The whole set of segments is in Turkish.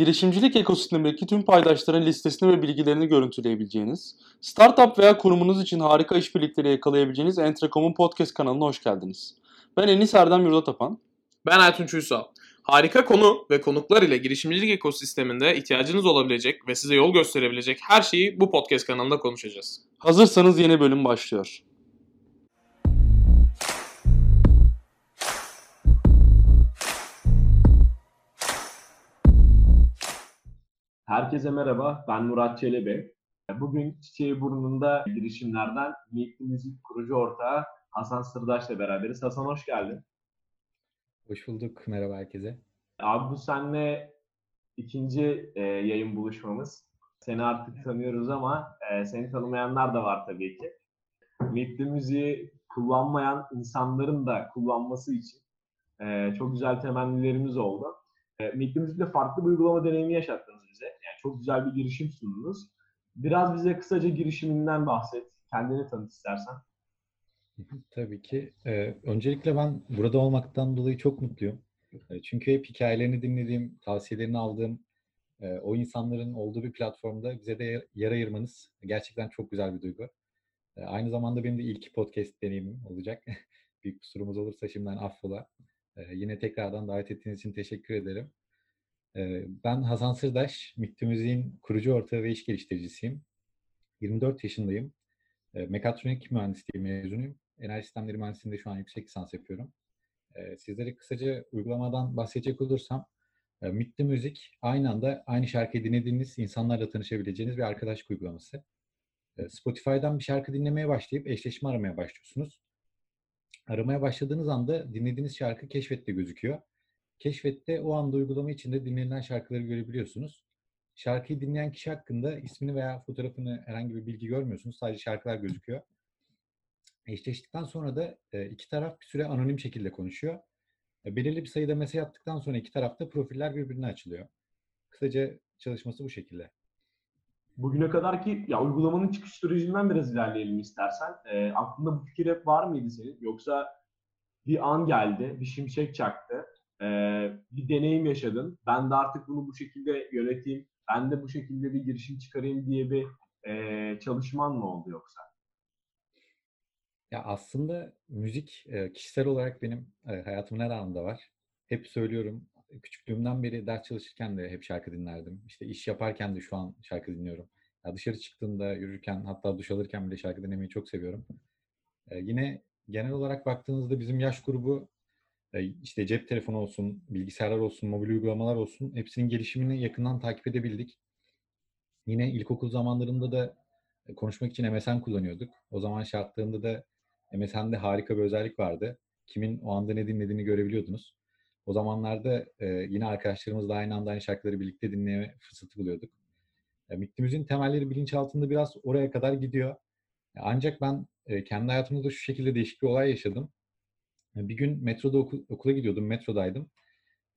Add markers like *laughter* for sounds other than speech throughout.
girişimcilik ekosistemindeki tüm paydaşların listesini ve bilgilerini görüntüleyebileceğiniz, startup veya kurumunuz için harika işbirlikleri yakalayabileceğiniz Entrecom'un podcast kanalına hoş geldiniz. Ben Enis Erdem Yurdatapan. Ben Ertunç Uysal. Harika konu ve konuklar ile girişimcilik ekosisteminde ihtiyacınız olabilecek ve size yol gösterebilecek her şeyi bu podcast kanalında konuşacağız. Hazırsanız yeni bölüm başlıyor. Herkese merhaba, ben Murat Çelebi. Bugün Çiçeği Burnu'nda girişimlerden Meet Müzik kurucu ortağı Hasan Sırdaş'la beraberiz. Hasan hoş geldin. Hoş bulduk, merhaba herkese. Abi bu seninle ikinci e, yayın buluşmamız. Seni artık tanıyoruz ama e, seni tanımayanlar da var tabii ki. Meet Müziği kullanmayan insanların da kullanması için e, çok güzel temennilerimiz oldu. E, Meet Müzik'te farklı bir uygulama deneyimi. Yani çok güzel bir girişim sundunuz. Biraz bize kısaca girişiminden bahset. Kendini tanıt istersen. *laughs* Tabii ki. Ee, öncelikle ben burada olmaktan dolayı çok mutluyum. E, çünkü hep hikayelerini dinlediğim, tavsiyelerini aldığım e, o insanların olduğu bir platformda bize de yer ayırmanız gerçekten çok güzel bir duygu. E, aynı zamanda benim de ilk podcast deneyimim olacak. *laughs* Büyük kusurumuz olursa şimdiden affola. E, yine tekrardan davet ettiğiniz için teşekkür ederim. Ben Hasan Sırdaş, Mittü Müziğin kurucu ortağı ve iş geliştiricisiyim. 24 yaşındayım. Mekatronik mühendisliği mezunuyum. Enerji sistemleri mühendisliğinde şu an yüksek lisans yapıyorum. Sizlere kısaca uygulamadan bahsedecek olursam, Mittü Müzik aynı anda aynı şarkıyı dinlediğiniz insanlarla tanışabileceğiniz bir arkadaşlık uygulaması. Spotify'dan bir şarkı dinlemeye başlayıp eşleşme aramaya başlıyorsunuz. Aramaya başladığınız anda dinlediğiniz şarkı keşfette gözüküyor. Keşfette o anda uygulama içinde dinlenilen şarkıları görebiliyorsunuz. Şarkıyı dinleyen kişi hakkında ismini veya fotoğrafını herhangi bir bilgi görmüyorsunuz. Sadece şarkılar gözüküyor. Eşleştikten sonra da e, iki taraf bir süre anonim şekilde konuşuyor. E, belirli bir sayıda mesaj attıktan sonra iki tarafta profiller birbirine açılıyor. Kısaca çalışması bu şekilde. Bugüne kadar ki ya uygulamanın çıkış sürecinden biraz ilerleyelim istersen. E, aklında bu fikir hep var mıydı senin? Yoksa bir an geldi, bir şimşek çaktı, bir deneyim yaşadın. Ben de artık bunu bu şekilde yöneteyim, ben de bu şekilde bir girişim çıkarayım diye bir e, çalışman mı oldu yoksa? Ya aslında müzik kişisel olarak benim hayatımın her anında var. Hep söylüyorum. Küçüklüğümden beri ders çalışırken de hep şarkı dinlerdim. İşte iş yaparken de şu an şarkı dinliyorum. Ya dışarı çıktığımda, yürürken, hatta duş alırken bile şarkı dinlemeyi çok seviyorum. Yine genel olarak baktığınızda bizim yaş grubu işte cep telefonu olsun, bilgisayarlar olsun, mobil uygulamalar olsun hepsinin gelişimini yakından takip edebildik. Yine ilkokul zamanlarında da konuşmak için MSN kullanıyorduk. O zaman şartlarında da MSN'de harika bir özellik vardı. Kimin o anda ne dinlediğini görebiliyordunuz. O zamanlarda e, yine arkadaşlarımızla aynı anda aynı şarkıları birlikte dinleme fırsatı buluyorduk. E, Miktimizin temelleri bilinçaltında biraz oraya kadar gidiyor. E, ancak ben e, kendi hayatımda şu şekilde değişik bir olay yaşadım. Bir gün metroda oku, okula gidiyordum, metrodaydım.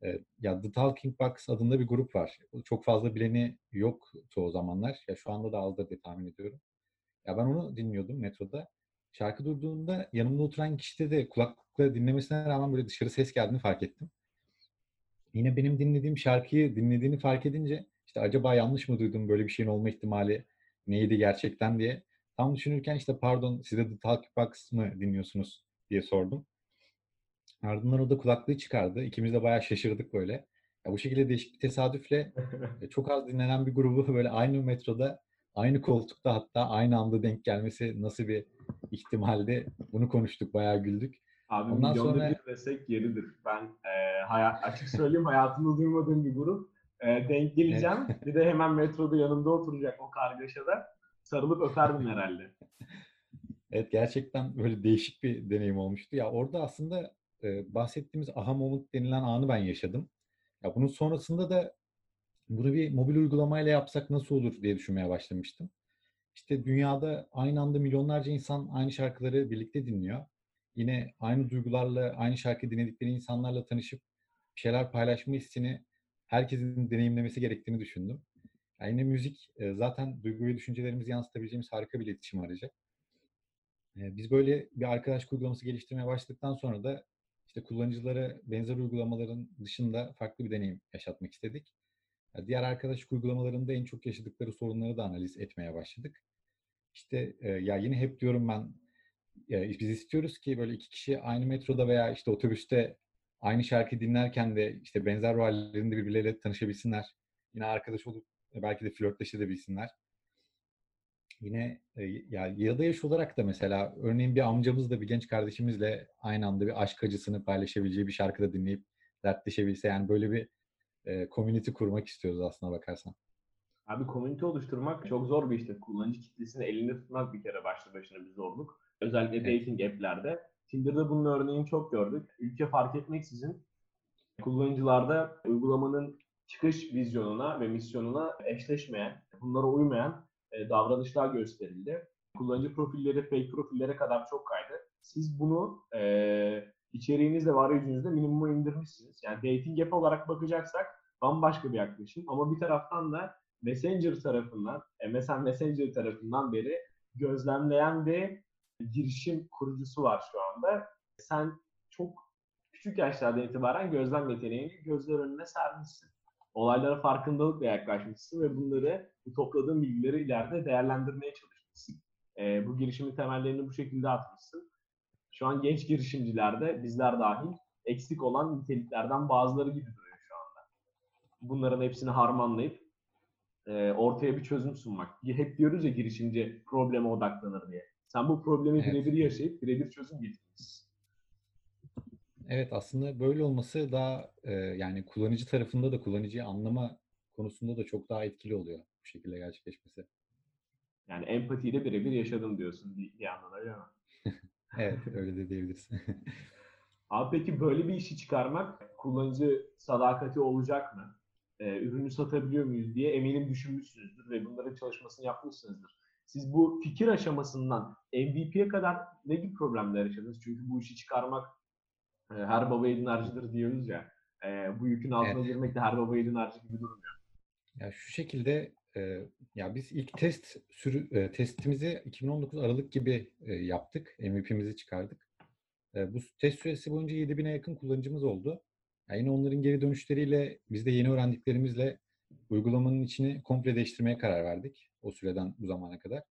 E, ya The Talking Box adında bir grup var. Çok fazla bileni yoktu o zamanlar. Ya şu anda da azdır diye tahmin ediyorum. Ya ben onu dinliyordum metroda. Şarkı durduğunda yanımda oturan kişide de kulaklıkla dinlemesine rağmen böyle dışarı ses geldiğini fark ettim. Yine benim dinlediğim şarkıyı dinlediğini fark edince işte acaba yanlış mı duydum böyle bir şeyin olma ihtimali neydi gerçekten diye tam düşünürken işte pardon size The Talking Box mı dinliyorsunuz diye sordum. Ardından o da kulaklığı çıkardı. İkimiz de bayağı şaşırdık böyle. Ya bu şekilde değişik bir tesadüfle çok az dinlenen bir grubu *laughs* böyle aynı metroda, aynı koltukta hatta aynı anda denk gelmesi nasıl bir ihtimalde bunu konuştuk, bayağı güldük. Abi Ondan milyonda sonra... bir desek yeridir. Ben e, hayat, açık söyleyeyim hayatımda duymadığım bir grup. E, denk geleceğim. bir de hemen metroda yanımda oturacak o kargaşada. Sarılıp öperdim herhalde. *laughs* Evet gerçekten böyle değişik bir deneyim olmuştu. Ya orada aslında e, bahsettiğimiz aha moment denilen anı ben yaşadım. Ya bunun sonrasında da bunu bir mobil uygulamayla yapsak nasıl olur diye düşünmeye başlamıştım. İşte dünyada aynı anda milyonlarca insan aynı şarkıları birlikte dinliyor. Yine aynı duygularla, aynı şarkı dinledikleri insanlarla tanışıp bir şeyler paylaşma hissini herkesin deneyimlemesi gerektiğini düşündüm. Yani yine müzik zaten duygu ve düşüncelerimizi yansıtabileceğimiz harika bir iletişim aracı. Biz böyle bir arkadaş uygulaması geliştirmeye başladıktan sonra da işte kullanıcılara benzer uygulamaların dışında farklı bir deneyim yaşatmak istedik. Diğer arkadaşlık uygulamalarında en çok yaşadıkları sorunları da analiz etmeye başladık. İşte e, ya yine hep diyorum ben e, biz istiyoruz ki böyle iki kişi aynı metroda veya işte otobüste aynı şarkı dinlerken de işte benzer ruh hallerinde birbirleriyle tanışabilsinler. Yine arkadaş olup e, belki de flörtleşebilsinler. Yine e, ya ya da yaş olarak da mesela örneğin bir amcamızla bir genç kardeşimizle aynı anda bir aşk acısını paylaşabileceği bir şarkıda dinleyip dertleşebilse yani böyle bir e, community kurmak istiyoruz aslına bakarsan. Abi komünite oluşturmak çok zor bir işte. Kullanıcı kitlesini elinde tutmak bir kere başlı başına bir zorluk. Özellikle Evet. dating app'lerde. Tinder'da bunun örneğini çok gördük. Ülke fark etmeksizin kullanıcılarda uygulamanın çıkış vizyonuna ve misyonuna eşleşmeyen, bunlara uymayan e, davranışlar gösterildi. Kullanıcı profilleri fake profillere kadar çok kaydı. Siz bunu e, içeriğinizde ve arayüzünüzde minimuma indirmişsiniz. Yani dating app olarak bakacaksak bambaşka bir yaklaşım. Ama bir taraftan da Messenger tarafından, MSN Messenger tarafından beri gözlemleyen bir girişim kurucusu var şu anda. Sen çok küçük yaşlarda itibaren gözlem yeteneğini gözler önüne sermişsin. Olaylara farkındalıkla yaklaşmışsın ve bunları, bu topladığın bilgileri ileride değerlendirmeye çalışmışsın. Ee, bu girişimin temellerini bu şekilde atmışsın. Şu an genç girişimcilerde, bizler dahil, eksik olan niteliklerden bazıları gibi duruyor şu anda. Bunların hepsini harmanlayıp e, ortaya bir çözüm sunmak. Hep diyoruz ya girişimci probleme odaklanır diye. Sen bu problemi Evet. birebir yaşayıp birebir çözüm getirmişsin. Evet aslında böyle olması daha e, yani kullanıcı tarafında da kullanıcıyı anlama konusunda da çok daha etkili oluyor bu şekilde gerçekleşmesi. Yani empatiyi de birebir yaşadın diyorsun bir, yandan öyle mi? *laughs* Evet öyle de diyebiliriz. *laughs* Abi peki böyle bir işi çıkarmak kullanıcı sadakati olacak mı? Ee, ürünü satabiliyor muyuz diye eminim düşünmüşsünüzdür ve bunların çalışmasını yapmışsınızdır. Siz bu fikir aşamasından MVP'ye kadar ne gibi problemler yaşadınız? Çünkü bu işi çıkarmak e, her baba yiğidin harcıdır diyoruz ya. E, bu yükün altına Evet. girmek de her baba yiğidin harcı gibi durmuyor. Ya şu şekilde e, ya biz ilk test sürü e, testimizi 2019 Aralık gibi e, yaptık. MVP'mizi çıkardık. E, bu test süresi boyunca 7000'e yakın kullanıcımız oldu. Ya yine onların geri dönüşleriyle biz de yeni öğrendiklerimizle uygulamanın içini komple değiştirmeye karar verdik o süreden bu zamana kadar.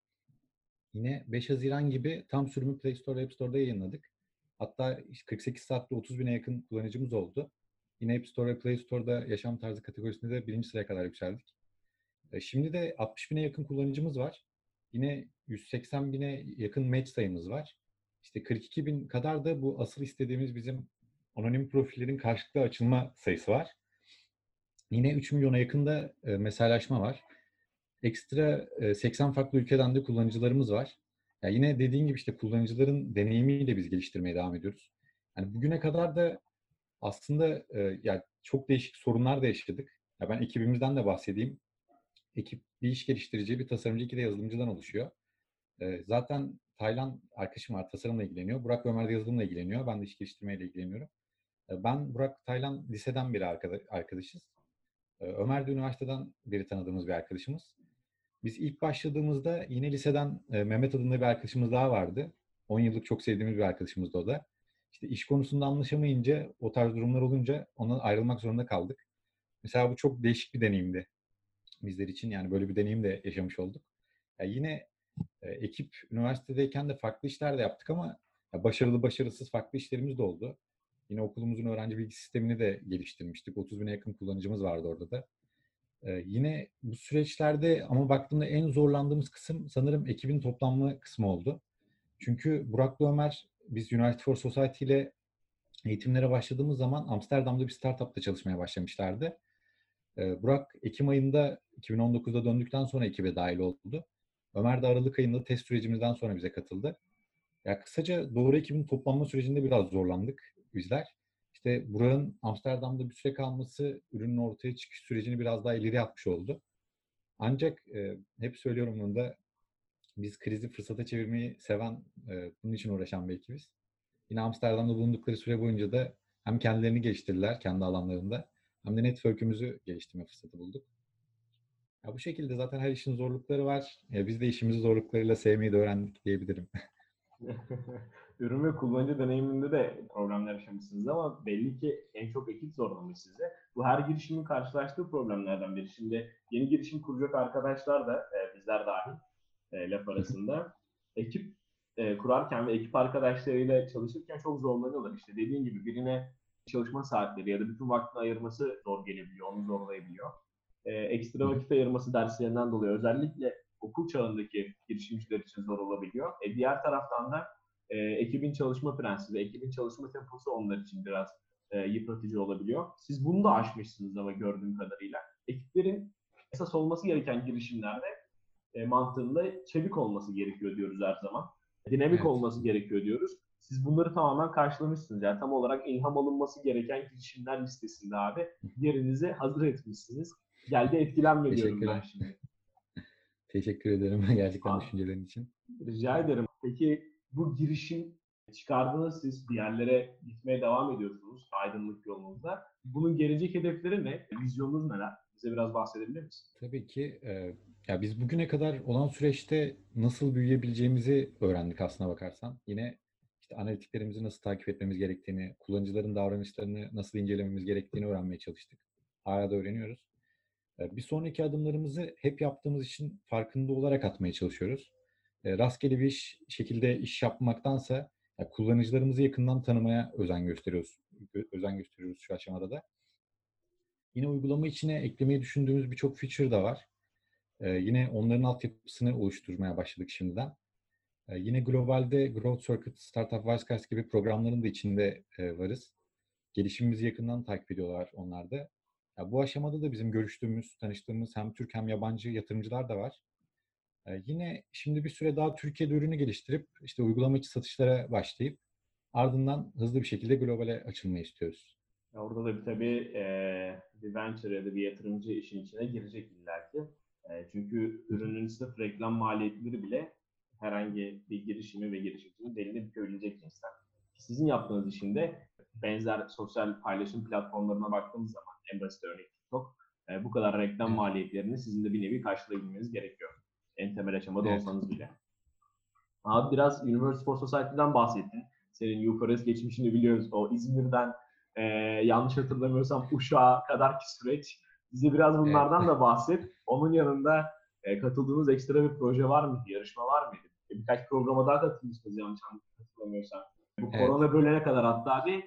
Yine 5 Haziran gibi tam sürümü Play Store ve App Store'da yayınladık. Hatta 48 saatte 30 bine yakın kullanıcımız oldu. Yine App Store ve Play Store'da yaşam tarzı kategorisinde de birinci sıraya kadar yükseldik. E, Şimdi de 60 bine yakın kullanıcımız var. Yine 180 bine yakın match sayımız var. İşte 42 bin kadar da bu asıl istediğimiz bizim anonim profillerin karşılıklı açılma sayısı var. Yine 3 milyona yakın da e, mesajlaşma var. Ekstra e, 80 farklı ülkeden de kullanıcılarımız var. Ya yine dediğin gibi işte kullanıcıların deneyimiyle biz geliştirmeye devam ediyoruz. Yani bugüne kadar da aslında e, ya çok değişik sorunlar da yaşadık. Ya ben ekibimizden de bahsedeyim. Ekip bir iş geliştirici, bir tasarımcı, iki de yazılımcıdan oluşuyor. E, zaten Taylan arkadaşım var, tasarımla ilgileniyor. Burak Ömer de yazılımla ilgileniyor. Ben de iş geliştirmeyle ilgileniyorum. E, ben Burak Taylan liseden beri arkada- arkadaşız. E, Ömer de üniversiteden beri tanıdığımız bir arkadaşımız. Biz ilk başladığımızda yine liseden e, Mehmet adında bir arkadaşımız daha vardı. 10 yıllık çok sevdiğimiz bir arkadaşımızdı o da. İşte iş konusunda anlaşamayınca, o tarz durumlar olunca ondan ayrılmak zorunda kaldık. Mesela bu çok değişik bir deneyimdi bizler için. Yani böyle bir deneyim de yaşamış olduk. Ya yine e, ekip üniversitedeyken de farklı işler de yaptık ama ya başarılı başarısız farklı işlerimiz de oldu. Yine okulumuzun öğrenci bilgi sistemini de geliştirmiştik. 30 bine yakın kullanıcımız vardı orada da. Ee, yine bu süreçlerde ama baktığımda en zorlandığımız kısım sanırım ekibin toplanma kısmı oldu. Çünkü Burak'la Ömer biz United for Society ile eğitimlere başladığımız zaman Amsterdam'da bir startupta çalışmaya başlamışlardı. Ee, Burak Ekim ayında 2019'da döndükten sonra ekibe dahil oldu. Ömer de Aralık ayında test sürecimizden sonra bize katıldı. Ya kısaca doğru ekibin toplanma sürecinde biraz zorlandık bizler. İşte Burak'ın Amsterdam'da bir süre kalması ürünün ortaya çıkış sürecini biraz daha ileri atmış oldu. Ancak e, hep söylüyorum bunu da biz krizi fırsata çevirmeyi seven, e, bunun için uğraşan bir ekibiz. Yine Amsterdam'da bulundukları süre boyunca da hem kendilerini geliştirdiler kendi alanlarında hem de network'ümüzü geliştirme fırsatı bulduk. Ya bu şekilde zaten her işin zorlukları var. Ya biz de işimizi zorluklarıyla sevmeyi de öğrendik diyebilirim. *laughs* ürün ve kullanıcı deneyiminde de problemler yaşamışsınız ama belli ki en çok ekip zorlamış size. Bu her girişimin karşılaştığı problemlerden biri. Şimdi yeni girişim kuracak arkadaşlar da e, bizler dahil e, laf arasında ekip e, kurarken ve ekip arkadaşlarıyla çalışırken çok zorlanıyorlar. İşte dediğin gibi birine çalışma saatleri ya da bütün vaktini ayırması zor gelebiliyor, onu zorlayabiliyor. E, ekstra vakit ayırması derslerinden dolayı özellikle okul çağındaki girişimciler için zor olabiliyor. E, diğer taraftan da e, ekibin çalışma prensibi, ekibin çalışma temposu onlar için biraz e, yıpratıcı olabiliyor. Siz bunu da aşmışsınız ama gördüğüm kadarıyla. Ekiplerin esas olması gereken girişimlerde e, mantığında çevik olması gerekiyor diyoruz her zaman. Dinamik Evet. olması gerekiyor diyoruz. Siz bunları tamamen karşılamışsınız. Yani tam olarak ilham alınması gereken girişimler listesinde abi yerinizi hazır etmişsiniz. Geldi etkilenme diyorum ben şimdi. *laughs* Teşekkür ederim *laughs* gerçekten düşüncelerin için. Rica ederim. Peki bu girişim çıkardınız siz bir yerlere gitmeye devam ediyorsunuz aydınlık yolunuzda. Bunun gelecek hedefleri ne? Vizyonunuz neler? Bize biraz bahsedebilir misin? Tabii ki e, ya biz bugüne kadar olan süreçte nasıl büyüyebileceğimizi öğrendik aslına bakarsan. Yine işte analitiklerimizi nasıl takip etmemiz gerektiğini, kullanıcıların davranışlarını nasıl incelememiz gerektiğini öğrenmeye çalıştık. Hala da öğreniyoruz. E, bir sonraki adımlarımızı hep yaptığımız için farkında olarak atmaya çalışıyoruz. E, rastgele bir iş, şekilde iş yapmaktansa ya kullanıcılarımızı yakından tanımaya özen gösteriyoruz. Özen gösteriyoruz şu aşamada da. Yine uygulama içine eklemeyi düşündüğümüz birçok feature da var. Ee, yine onların altyapısını oluşturmaya başladık şimdiden. Ee, yine globalde Growth Circuit, Startup Wisecast gibi programların da içinde e, varız. Gelişimimizi yakından takip ediyorlar onlar da. Ya bu aşamada da bizim görüştüğümüz, tanıştığımız hem Türk hem yabancı yatırımcılar da var. Ee, yine şimdi bir süre daha Türkiye'de ürünü geliştirip işte uygulama içi satışlara başlayıp ardından hızlı bir şekilde globale açılmayı istiyoruz. Orada da bir tabii e, bir venture ya da bir yatırımcı işin içine girecek illaki. E, çünkü ürünün sırf reklam maliyetleri bile herhangi bir girişimi ve girişimcinin belini bükebilecek cinsten. Sizin yaptığınız işin de benzer sosyal paylaşım platformlarına baktığımız zaman en basit örnek TikTok e, bu kadar reklam Evet. maliyetlerini sizin de bir nevi karşılayabilmeniz gerekiyor. En temel aşamada Evet. olsanız bile. Abi biraz Universal for Society'den bahsettin. Senin yukarı geçmişini biliyoruz. O İzmir'den e, yanlış hatırlamıyorsam Uşak'a kadarki süreç. Bize biraz bunlardan da *laughs* bahset. Onun yanında e, katıldığınız ekstra bir proje var mıydı? Yarışma var mıydı? E, birkaç programa daha katılmışsınız yanlış hatırlamıyorsam. Bu Evet. korona bölene kadar hatta bir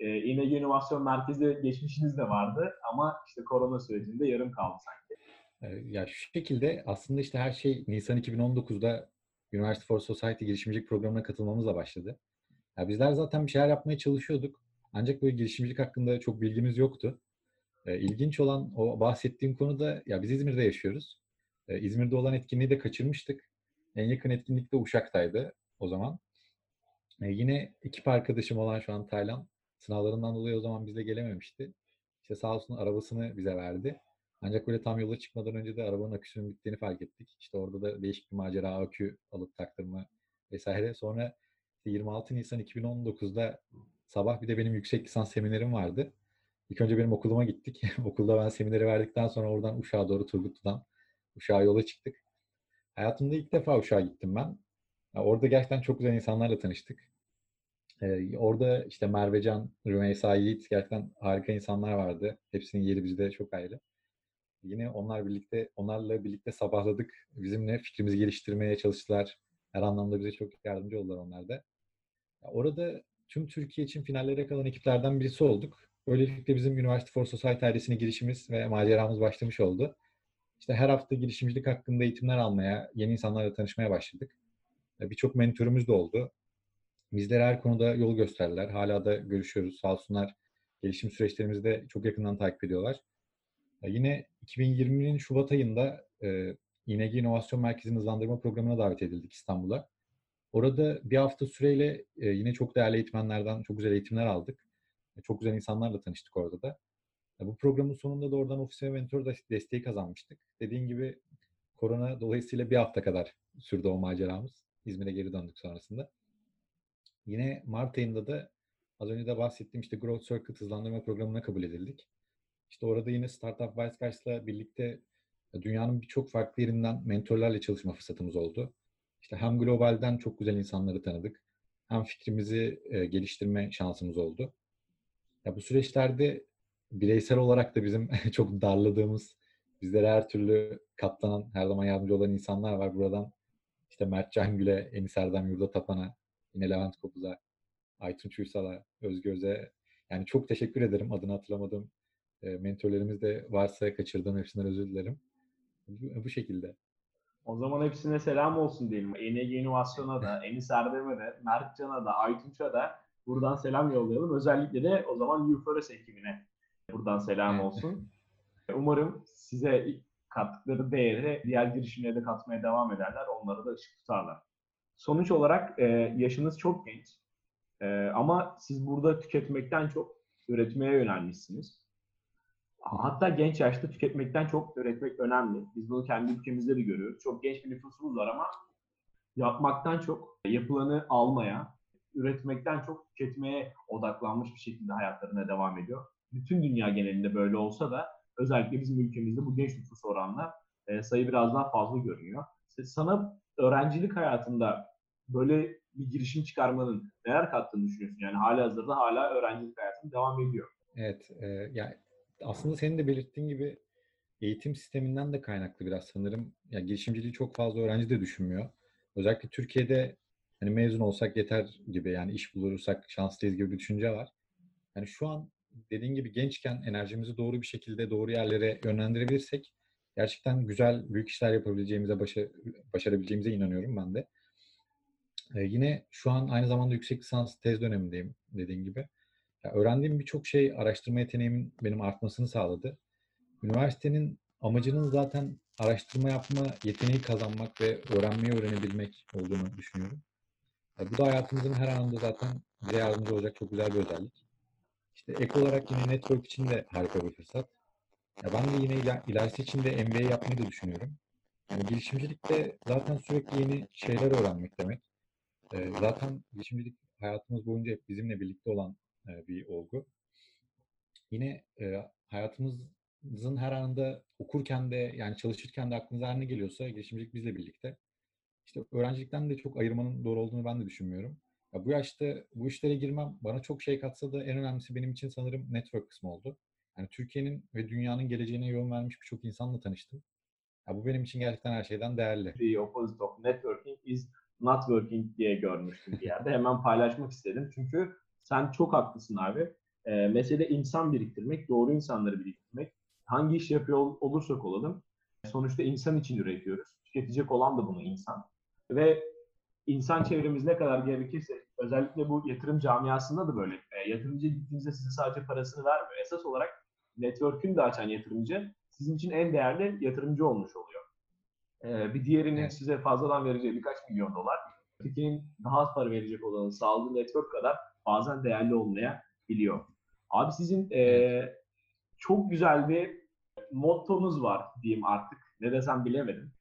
e, İnegöl İnovasyon Merkezi geçmişiniz de vardı ama işte korona sürecinde yarım kaldı sanki. Ee, Ya şu şekilde aslında işte her şey Nisan 2019'da University for Society girişimcilik programına katılmamızla başladı. Ya bizler zaten bir şeyler yapmaya çalışıyorduk. Ancak böyle girişimcilik hakkında çok bilgimiz yoktu. Ee, ilginç olan o bahsettiğim konuda ya biz İzmir'de yaşıyoruz. Ee, İzmir'de olan etkinliği de kaçırmıştık. En yakın etkinlik de Uşak'taydı o zaman. Ee, yine ekip arkadaşım olan şu an Taylan sınavlarından dolayı o zaman bizle gelememişti. İşte sağ olsun arabasını bize verdi. Ancak böyle tam yola çıkmadan önce de arabanın aküsünün bittiğini fark ettik. İşte orada da değişik bir macera akü alıp taktırma vesaire. Sonra işte 26 Nisan 2019'da sabah bir de benim yüksek lisans seminerim vardı. İlk önce benim okuluma gittik. *laughs* Okulda ben semineri verdikten sonra oradan Uşak'a doğru Turgutlu'dan Uşak'a yola çıktık. Hayatımda ilk defa Uşak'a gittim ben. Ya Orada gerçekten çok güzel insanlarla tanıştık. Ee, orada işte Mervecan, Rümeysa Yiğit gerçekten harika insanlar vardı. Hepsinin yeri bizde çok ayrı. Yine onlar birlikte, onlarla birlikte sabahladık. Bizimle fikrimizi geliştirmeye çalıştılar. Her anlamda bize çok yardımcı oldular onlar da. Ya Orada tüm Türkiye için finallere kalan ekiplerden birisi olduk. Böylelikle bizim University for Society ailesine girişimiz ve maceramız başlamış oldu. İşte her hafta girişimcilik hakkında eğitimler almaya, yeni insanlarla tanışmaya başladık. E, Birçok mentörümüz de oldu. Bizlere her konuda yol gösterdiler. Hala da görüşüyoruz. Sağ olsunlar gelişim süreçlerimizi de çok yakından takip ediyorlar. E, Yine 2020'nin Şubat ayında e, İNG İnovasyon Merkezi'nin hızlandırma programına davet edildik İstanbul'a. Orada bir hafta süreyle yine çok değerli eğitmenlerden çok güzel eğitimler aldık. E, Çok güzel insanlarla tanıştık orada da. E, Bu programın sonunda da oradan ofis ve mentor desteği kazanmıştık. Dediğim gibi korona dolayısıyla bir hafta kadar sürdü o maceramız. İzmir'e geri döndük sonrasında. Yine Mart ayında da az önce de bahsettiğim işte Growth Circuit hızlandırma programına kabul edildik. İşte orada yine Startup Wisecast'la birlikte dünyanın birçok farklı yerinden mentorlarla çalışma fırsatımız oldu. İşte hem globalden çok güzel insanları tanıdık. hem fikrimizi e, geliştirme şansımız oldu. Ya bu süreçlerde bireysel olarak da bizim *laughs* çok darladığımız, bizlere her türlü katlanan, her zaman yardımcı olan insanlar var. Buradan işte Mert Cangül'e, Enis Erdem Yurda Tapan'a, yine Levent Kopuz'a, Aytunç Uysal'a, Özgöz'e yani çok teşekkür ederim. Adını hatırlamadığım e, mentorlarımız da varsa kaçırdığım hepsinden özür dilerim. Bu, bu şekilde. O zaman hepsine selam olsun diyelim. ENG *laughs* İnovasyon'a da, Enis Erdem'e de, Mertcan'a da, Aytunç'a da buradan selam yollayalım. Özellikle de o zaman Euphorus ekibine buradan selam olsun. Umarım size kattıkları değeri diğer girişimlere de katmaya devam ederler. Onları da ışık tutarlar. Sonuç olarak e, yaşınız çok genç. E, ama siz burada tüketmekten çok üretmeye yönelmişsiniz. Hatta genç yaşta tüketmekten çok üretmek önemli. Biz bunu kendi ülkemizde de görüyoruz. Çok genç bir nüfusumuz var ama yapmaktan çok yapılanı almaya, üretmekten çok tüketmeye odaklanmış bir şekilde hayatlarına devam ediyor. Bütün dünya genelinde böyle olsa da özellikle bizim ülkemizde bu genç nüfus oranla e, sayı biraz daha fazla görünüyor. Sana öğrencilik hayatında böyle bir girişim çıkarmanın neler kattığını düşünüyorsun? Yani hala hazırda hala öğrencilik hayatın devam ediyor. Evet, e, ya aslında senin de belirttiğin gibi eğitim sisteminden de kaynaklı biraz sanırım. Ya girişimciliği çok fazla öğrenci de düşünmüyor. Özellikle Türkiye'de hani mezun olsak yeter gibi yani iş bulursak şanslıyız gibi bir düşünce var. Yani şu an dediğin gibi gençken enerjimizi doğru bir şekilde doğru yerlere yönlendirebilirsek gerçekten güzel büyük işler yapabileceğimize, başa- başarabileceğimize inanıyorum ben de. E, yine şu an aynı zamanda yüksek lisans tez dönemindeyim dediğin gibi. Ya öğrendiğim birçok şey araştırma yeteneğimin benim artmasını sağladı. Üniversitenin amacının zaten araştırma yapma yeteneği kazanmak ve öğrenmeyi öğrenebilmek olduğunu düşünüyorum. Bu da hayatımızın her anında zaten bize yardımcı olacak çok güzel bir özellik. İşte ek olarak yine network için de harika bir fırsat. Ya ben de yine iler- ilerisi için de MBA yapmayı da düşünüyorum. Yani girişimcilikte zaten sürekli yeni şeyler öğrenmek demek. Ee, zaten girişimcilik hayatımız boyunca hep bizimle birlikte olan e, bir olgu. Yine e, hayatımızın her anında okurken de yani çalışırken de aklınıza her ne geliyorsa girişimcilik bizle birlikte. İşte öğrencilikten de çok ayırmanın doğru olduğunu ben de düşünmüyorum. Ya bu yaşta bu işlere girmem bana çok şey katsa da en önemlisi benim için sanırım network kısmı oldu. Yani Türkiye'nin ve dünyanın geleceğine yön vermiş birçok insanla tanıştım. Ya bu benim için gerçekten her şeyden değerli. The opposite of networking is not working diye görmüştüm bir yerde. Hemen paylaşmak istedim. Çünkü sen çok haklısın abi. Ee, mesele insan biriktirmek, doğru insanları biriktirmek. Hangi iş yapıyor ol- olursak olalım. Sonuçta insan için üretiyoruz. Tüketecek olan da bunu insan. Ve insan çevremiz ne kadar gerekirse özellikle bu yatırım camiasında da böyle. E, yatırımcıya gittiğinizde size sadece parasını vermiyor. Esas olarak network'ünü de açan yatırımcı sizin için en değerli yatırımcı olmuş oluyor. Ee, bir diğerinin Evet. size fazladan vereceği birkaç milyon dolar, ötekinin daha az para verecek olanın sağladığı network kadar bazen değerli olmayabiliyor. Abi sizin ee, çok güzel bir mottonuz var diyeyim artık. Ne desem bilemedim.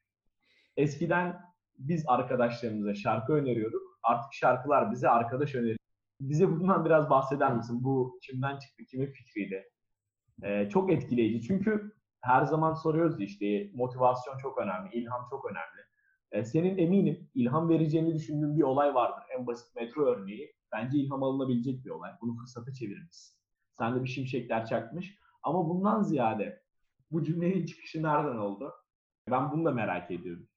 Eskiden biz arkadaşlarımıza şarkı öneriyorduk. Artık şarkılar bize arkadaş öneriyor. Bize bundan biraz bahseder misin? Bu kimden çıktı, kimin fikriydi? Ee, çok etkileyici. Çünkü her zaman soruyoruz işte motivasyon çok önemli, ilham çok önemli. Ee, senin eminim ilham vereceğini düşündüğün bir olay vardır. En basit metro örneği. Bence ilham alınabilecek bir olay. Bunu fırsata çevirmişsin. Sen de bir şimşekler çakmış. Ama bundan ziyade bu cümlenin çıkışı nereden oldu? Ben bunu da merak ediyorum.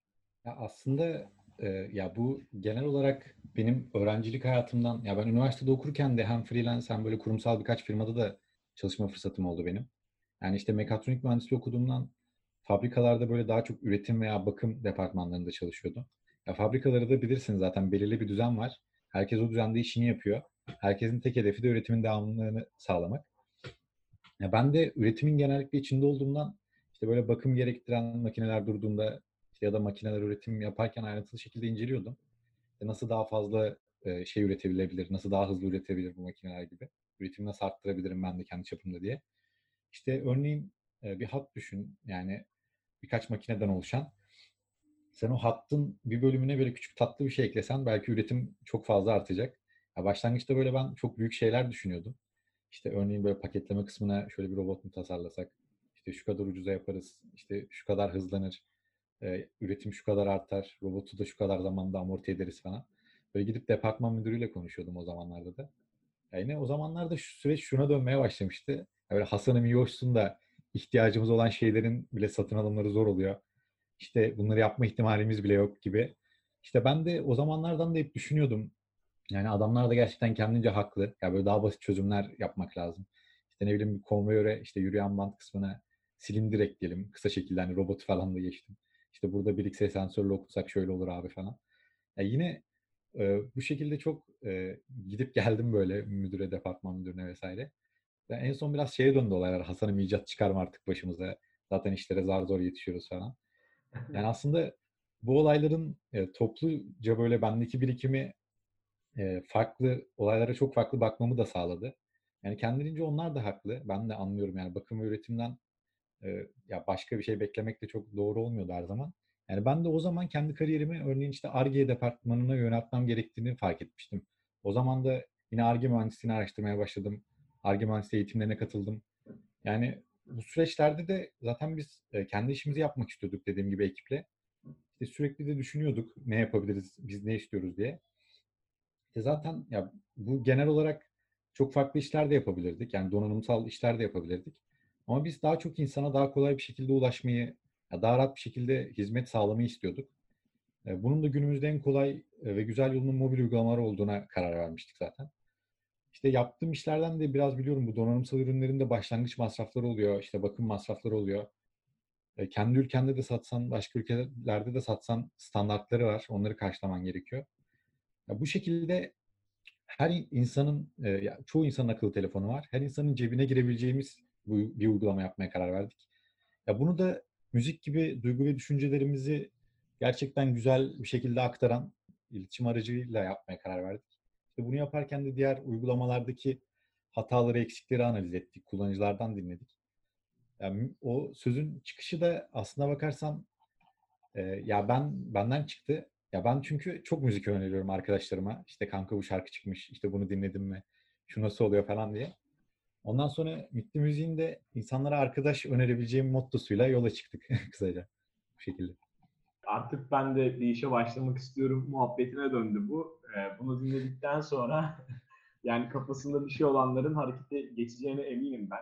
Ya aslında e, ya bu genel olarak benim öğrencilik hayatımdan ya ben üniversitede okurken de hem freelance hem böyle kurumsal birkaç firmada da çalışma fırsatım oldu benim. Yani işte mekatronik mühendisliği okuduğumdan fabrikalarda böyle daha çok üretim veya bakım departmanlarında çalışıyordum. Ya fabrikaları da bilirsin zaten belirli bir düzen var. Herkes o düzende işini yapıyor. Herkesin tek hedefi de üretimin devamlılığını sağlamak. Ya ben de üretimin genellikle içinde olduğumdan işte böyle bakım gerektiren makineler durduğunda ya da makineler üretim yaparken ayrıntılı şekilde inceliyordum. İşte nasıl daha fazla e, şey üretebilebilir, nasıl daha hızlı üretebilir bu makineler gibi. Üretimi nasıl arttırabilirim ben de kendi çapımda diye. İşte örneğin e, bir hat düşün yani birkaç makineden oluşan. Sen o hattın bir bölümüne böyle küçük tatlı bir şey eklesen belki üretim çok fazla artacak. Ya başlangıçta böyle ben çok büyük şeyler düşünüyordum. İşte örneğin böyle paketleme kısmına şöyle bir robot mu tasarlasak? İşte şu kadar ucuza yaparız, işte şu kadar hızlanır, e, üretim şu kadar artar, robotu da şu kadar zamanda amorti ederiz falan. Böyle gidip departman müdürüyle konuşuyordum o zamanlarda da. Ya yine o zamanlarda şu süreç şuna dönmeye başlamıştı. Böyle Hasan'ım iyi hoşsun da ihtiyacımız olan şeylerin bile satın alımları zor oluyor. İşte bunları yapma ihtimalimiz bile yok gibi. İşte ben de o zamanlardan da hep düşünüyordum. Yani adamlar da gerçekten kendince haklı. Ya böyle daha basit çözümler yapmak lazım. İşte ne bileyim konveyöre işte yürüyen bant kısmına silindir ekleyelim. Kısa şekilde hani robotu falan da geçtim. İşte burada bir X sensörle okutsak şöyle olur abi falan. Ya yine e, bu şekilde çok e, gidip geldim böyle müdüre, departman müdürüne vesaire. Ve en son biraz şeye döndü olaylar. Hasan'ım icat çıkarma artık başımıza. Zaten işlere zar zor yetişiyoruz falan. Yani *laughs* aslında bu olayların e, topluca böyle bendeki birikimi e, farklı olaylara çok farklı bakmamı da sağladı. Yani kendilerince onlar da haklı. Ben de anlıyorum yani bakım ve üretimden e, ya başka bir şey beklemek de çok doğru olmuyordu her zaman. Yani ben de o zaman kendi kariyerimi örneğin işte ARGE departmanına yöneltmem gerektiğini fark etmiştim. O zaman da yine ARGE mühendisliğini araştırmaya başladım. ARGE mühendisliği eğitimlerine katıldım. Yani bu süreçlerde de zaten biz e, kendi işimizi yapmak istiyorduk dediğim gibi ekiple. İşte sürekli de düşünüyorduk ne yapabiliriz, biz ne istiyoruz diye. İşte zaten ya bu genel olarak çok farklı işler de yapabilirdik. Yani donanımsal işler de yapabilirdik. Ama biz daha çok insana daha kolay bir şekilde ulaşmayı, daha rahat bir şekilde hizmet sağlamayı istiyorduk. E, bunun da günümüzde en kolay e, ve güzel yolunun mobil uygulamalar olduğuna karar vermiştik zaten. İşte yaptığım işlerden de biraz biliyorum bu donanımsal ürünlerin de başlangıç masrafları oluyor, işte bakım masrafları oluyor. E, kendi ülkende de satsan, başka ülkelerde de satsan standartları var. Onları karşılaman gerekiyor. Ya bu şekilde her insanın, e, çoğu insanın akıllı telefonu var. Her insanın cebine girebileceğimiz bir uygulama yapmaya karar verdik. Ya bunu da müzik gibi duygu ve düşüncelerimizi gerçekten güzel bir şekilde aktaran iletişim aracıyla yapmaya karar verdik. İşte bunu yaparken de diğer uygulamalardaki hataları, eksikleri analiz ettik. Kullanıcılardan dinledik. Yani o sözün çıkışı da aslına bakarsam e, ya ben benden çıktı. Ya ben çünkü çok müzik öneriyorum arkadaşlarıma. İşte kanka bu şarkı çıkmış, işte bunu dinledin mi, şu nasıl oluyor falan diye. Ondan sonra Mitli Müziğin de insanlara arkadaş önerebileceğim mottosuyla yola çıktık *laughs* kısaca. Bu şekilde. Artık ben de bir işe başlamak istiyorum muhabbetine döndü bu. Bunu dinledikten sonra *laughs* yani kafasında bir şey olanların harekete geçeceğine eminim ben.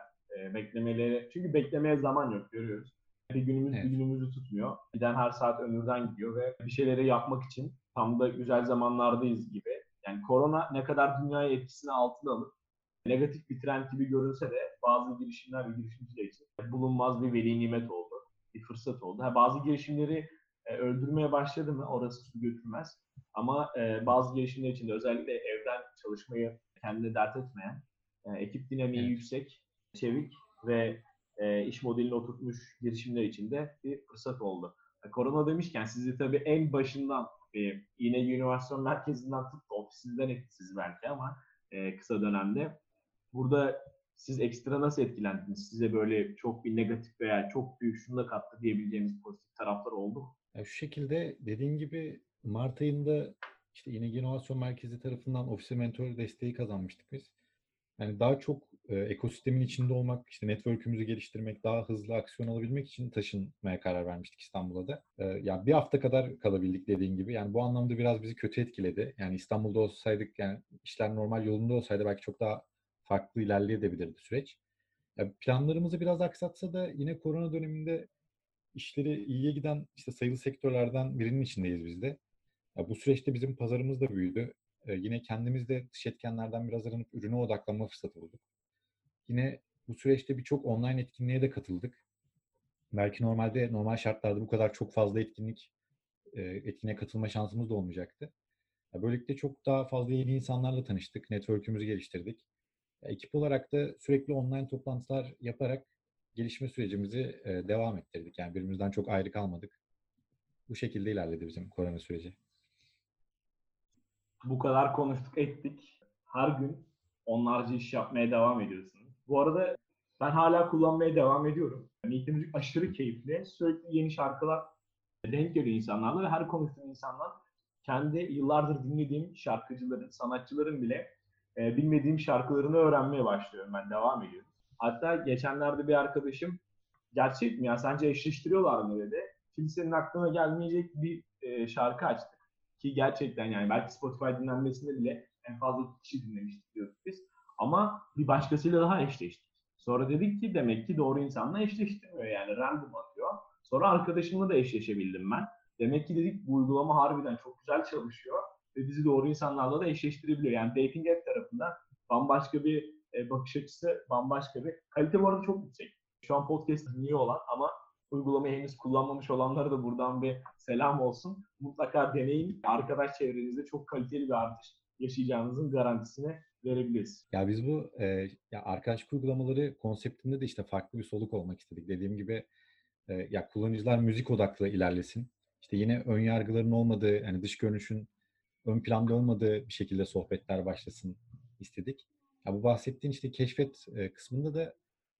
Beklemeleri, çünkü beklemeye zaman yok görüyoruz. Bir günümüz evet. bir günümüzü tutmuyor. Giden her saat ömürden gidiyor ve bir şeyleri yapmak için tam da güzel zamanlardayız gibi. Yani korona ne kadar dünyayı etkisini altına alıp negatif bir trend gibi görünse de bazı girişimler ve girişimciler için bulunmaz bir veli nimet oldu. Bir fırsat oldu. Ha, bazı girişimleri e, öldürmeye başladı mı orası su götürmez. Ama e, bazı girişimler için de özellikle evden çalışmayı kendine dert etmeyen, e, ekip dinamiği evet. yüksek, çevik ve e, iş modelini oturtmuş girişimler için de bir fırsat oldu. E, korona demişken sizi tabii en başından e, yine inovasyon merkezinden tut ofisinden etkisiz belki ama e, kısa dönemde Burada siz ekstra nasıl etkilendiniz? Size böyle çok bir negatif veya çok büyük şunu da kattı diyebileceğimiz pozitif taraflar oldu mu? Ya şu şekilde dediğin gibi Mart ayında işte yine inovasyon merkezi tarafından ofise mentor desteği kazanmıştık biz. Yani daha çok e, ekosistemin içinde olmak, işte network'ümüzü geliştirmek, daha hızlı aksiyon alabilmek için taşınmaya karar vermiştik İstanbul'a da. E, yani bir hafta kadar kalabildik dediğin gibi. Yani bu anlamda biraz bizi kötü etkiledi. Yani İstanbul'da olsaydık, yani işler normal yolunda olsaydı belki çok daha farklı ilerleyebilirdi süreç. Yani planlarımızı biraz aksatsa da yine korona döneminde işleri iyiye giden işte sayılı sektörlerden birinin içindeyiz biz de. Ya bu süreçte bizim pazarımız da büyüdü. Ee, yine kendimiz de dış etkenlerden biraz aranıp ürüne odaklanma fırsatı bulduk. Yine bu süreçte birçok online etkinliğe de katıldık. Belki normalde normal şartlarda bu kadar çok fazla etkinlik e, etkinliğe katılma şansımız da olmayacaktı. Ya böylelikle çok daha fazla yeni insanlarla tanıştık, network'ümüzü geliştirdik. Ekip olarak da sürekli online toplantılar yaparak gelişme sürecimizi devam ettirdik. Yani birbirimizden çok ayrı kalmadık. Bu şekilde ilerledi bizim korona süreci. Bu kadar konuştuk ettik. Her gün onlarca iş yapmaya devam ediyorsunuz. Bu arada ben hala kullanmaya devam ediyorum. Nick'te müzik aşırı keyifli. Sürekli yeni şarkılar denk geliyor insanlarla ve her konuştuğum insandan kendi yıllardır dinlediğim şarkıcıların, sanatçıların bile e, bilmediğim şarkılarını öğrenmeye başlıyorum ben. Devam ediyorum. Hatta geçenlerde bir arkadaşım gerçek mi ya sence eşleştiriyorlar mı dedi. Kimsenin aklına gelmeyecek bir e, şarkı açtık. Ki gerçekten yani belki Spotify dinlenmesinde bile en fazla kişi dinlemiştik diyorduk biz. Ama bir başkasıyla daha eşleştik. Sonra dedik ki demek ki doğru insanla eşleştirmiyor yani random atıyor. Sonra arkadaşımla da eşleşebildim ben. Demek ki dedik bu uygulama harbiden çok güzel çalışıyor ve bizi doğru insanlarla da eşleştirebiliyor. Yani dating app tarafında bambaşka bir e, bakış açısı, bambaşka bir kalite bu arada çok yüksek. Şu an podcast dinliyor olan ama uygulamayı henüz kullanmamış olanlara da buradan bir selam olsun. Mutlaka deneyin. Arkadaş çevrenizde çok kaliteli bir artış yaşayacağınızın garantisini verebiliriz. Ya biz bu e, ya arkadaşlık uygulamaları konseptinde de işte farklı bir soluk olmak istedik. Dediğim gibi e, ya kullanıcılar müzik odaklı ilerlesin. İşte yine ön yargıların olmadığı, yani dış görünüşün ön planda olmadığı bir şekilde sohbetler başlasın istedik. Ya bu bahsettiğin işte keşfet e, kısmında da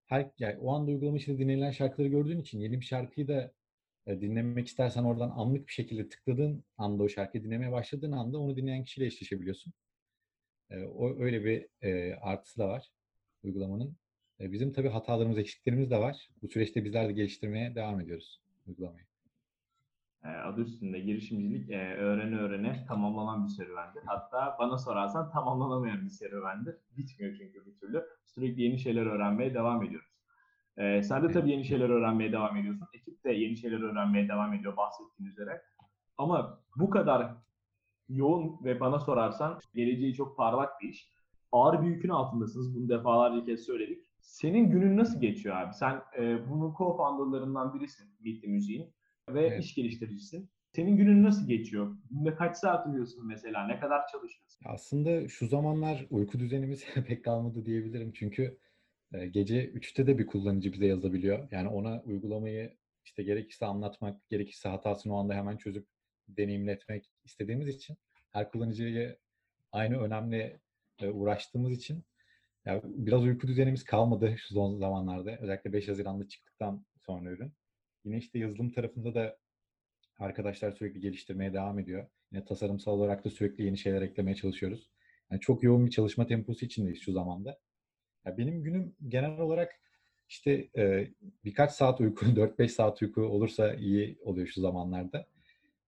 her yani o anda uygulama içinde dinlenilen şarkıları gördüğün için yeni bir şarkıyı da dinlemek istersen oradan anlık bir şekilde tıkladığın anda o şarkıyı dinlemeye başladığın anda onu dinleyen kişiyle eşleşebiliyorsun. E, o öyle bir e, artısı da var uygulamanın. E, bizim tabii hatalarımız, eksiklerimiz de var. Bu süreçte bizler de geliştirmeye devam ediyoruz uygulamayı. E, adı üstünde girişimcilik e, öğrene öğrene tamamlanan bir serüvendir. Hatta bana sorarsan tamamlanamayan bir serüvendir. Bitmiyor çünkü bir türlü. Sürekli yeni şeyler öğrenmeye devam ediyoruz. E, sen de tabii yeni şeyler öğrenmeye devam ediyorsun. Ekip de yeni şeyler öğrenmeye devam ediyor bahsettiğin üzere. Ama bu kadar yoğun ve bana sorarsan geleceği çok parlak bir iş. Ağır bir yükün altındasınız. Bunu defalarca kez söyledik. Senin günün nasıl geçiyor abi? Sen e, bunun co-founderlarından birisin Meet the Müziğin ve Evet. iş geliştiricisin. Senin günün nasıl geçiyor? Günde kaç saat uyuyorsun mesela? Ne kadar çalışıyorsun? Aslında şu zamanlar uyku düzenimiz *laughs* pek kalmadı diyebilirim. Çünkü gece 3'te de bir kullanıcı bize yazabiliyor. Yani ona uygulamayı işte gerekirse anlatmak, gerekirse hatasını o anda hemen çözüp deneyimletmek istediğimiz için her kullanıcıya aynı önemli uğraştığımız için ya biraz uyku düzenimiz kalmadı *laughs* şu son zamanlarda. Özellikle 5 Haziran'da çıktıktan sonra ürün. Yine işte yazılım tarafında da arkadaşlar sürekli geliştirmeye devam ediyor. Yine tasarımsal olarak da sürekli yeni şeyler eklemeye çalışıyoruz. Yani çok yoğun bir çalışma temposu içindeyiz şu zamanda. Ya benim günüm genel olarak işte e, birkaç saat uyku, *laughs* 4-5 saat uyku olursa iyi oluyor şu zamanlarda.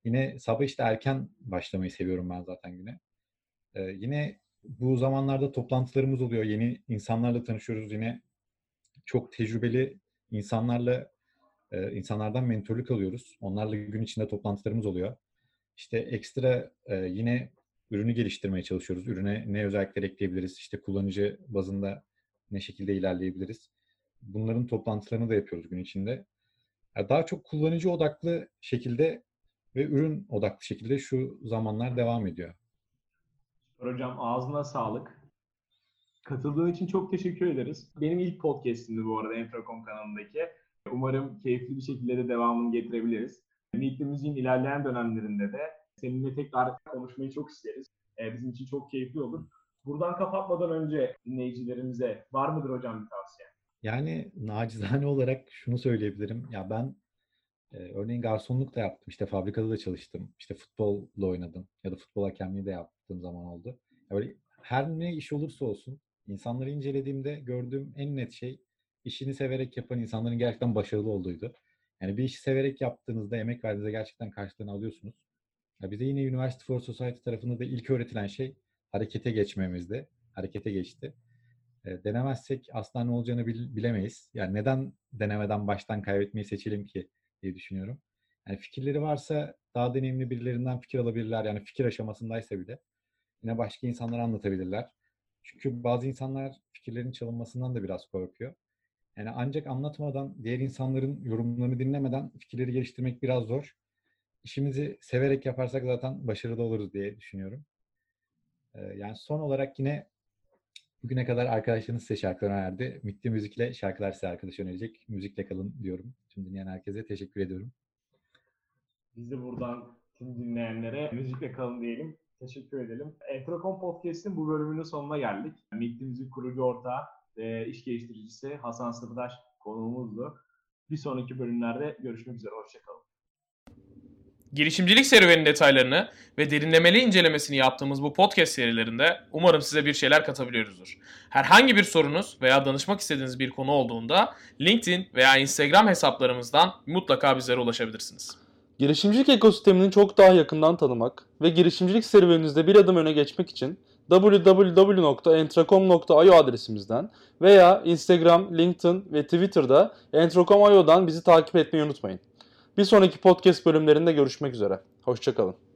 Yine sabah işte erken başlamayı seviyorum ben zaten güne. E, yine bu zamanlarda toplantılarımız oluyor. Yeni insanlarla tanışıyoruz. Yine çok tecrübeli insanlarla e, insanlardan mentorluk alıyoruz. Onlarla gün içinde toplantılarımız oluyor. İşte ekstra e, yine ürünü geliştirmeye çalışıyoruz. Ürüne ne özellikler ekleyebiliriz? İşte kullanıcı bazında ne şekilde ilerleyebiliriz? Bunların toplantılarını da yapıyoruz gün içinde. Ya daha çok kullanıcı odaklı şekilde ve ürün odaklı şekilde şu zamanlar devam ediyor. Hocam ağzına sağlık. Katıldığın için çok teşekkür ederiz. Benim ilk podcast'imdi bu arada Enfracom kanalındaki. Umarım keyifli bir şekilde de devamını getirebiliriz. Meet the Müziğin ilerleyen dönemlerinde de seninle tekrar konuşmayı çok isteriz. Bizim için çok keyifli olur. Buradan kapatmadan önce dinleyicilerimize var mıdır hocam bir tavsiye? Yani nacizane olarak şunu söyleyebilirim. Ya ben e, örneğin garsonluk da yaptım. İşte fabrikada da çalıştım. İşte futbolla oynadım. Ya da futbol hakemliği de yaptığım zaman oldu. Ya böyle her ne iş olursa olsun insanları incelediğimde gördüğüm en net şey işini severek yapan insanların gerçekten başarılı olduğuydu. Yani bir işi severek yaptığınızda, emek verdiğinizde gerçekten karşılığını alıyorsunuz. Ya bize yine University for Society tarafında da ilk öğretilen şey harekete geçmemizdi. Harekete geçti. E, denemezsek asla ne olacağını bil- bilemeyiz. Yani neden denemeden baştan kaybetmeyi seçelim ki diye düşünüyorum. Yani fikirleri varsa daha deneyimli birilerinden fikir alabilirler. Yani fikir aşamasındaysa bile yine başka insanlara anlatabilirler. Çünkü bazı insanlar fikirlerin çalınmasından da biraz korkuyor. Yani ancak anlatmadan, diğer insanların yorumlarını dinlemeden fikirleri geliştirmek biraz zor. İşimizi severek yaparsak zaten başarılı oluruz diye düşünüyorum. Ee, Yani son olarak yine bugüne kadar arkadaşlarınız size şarkılar önerdi. Mitti Müzik'le şarkılar size arkadaş önerecek. Müzikle kalın diyorum. Tüm dinleyen herkese teşekkür ediyorum. Biz de buradan tüm dinleyenlere müzikle kalın diyelim. Teşekkür edelim. Enfracom Podcast'in bu bölümünün sonuna geldik. The Müzik kurucu ortağı ve iş geliştiricisi Hasan Sırdaş konuğumuzdu. Bir sonraki bölümlerde görüşmek üzere. Hoşçakalın. Girişimcilik serüvenin detaylarını ve derinlemeli incelemesini yaptığımız bu podcast serilerinde umarım size bir şeyler katabiliyoruzdur. Herhangi bir sorunuz veya danışmak istediğiniz bir konu olduğunda LinkedIn veya Instagram hesaplarımızdan mutlaka bizlere ulaşabilirsiniz. Girişimcilik ekosistemini çok daha yakından tanımak ve girişimcilik serüveninizde bir adım öne geçmek için www.entracom.io adresimizden veya Instagram, LinkedIn ve Twitter'da entracom.io'dan bizi takip etmeyi unutmayın. Bir sonraki podcast bölümlerinde görüşmek üzere. Hoşçakalın.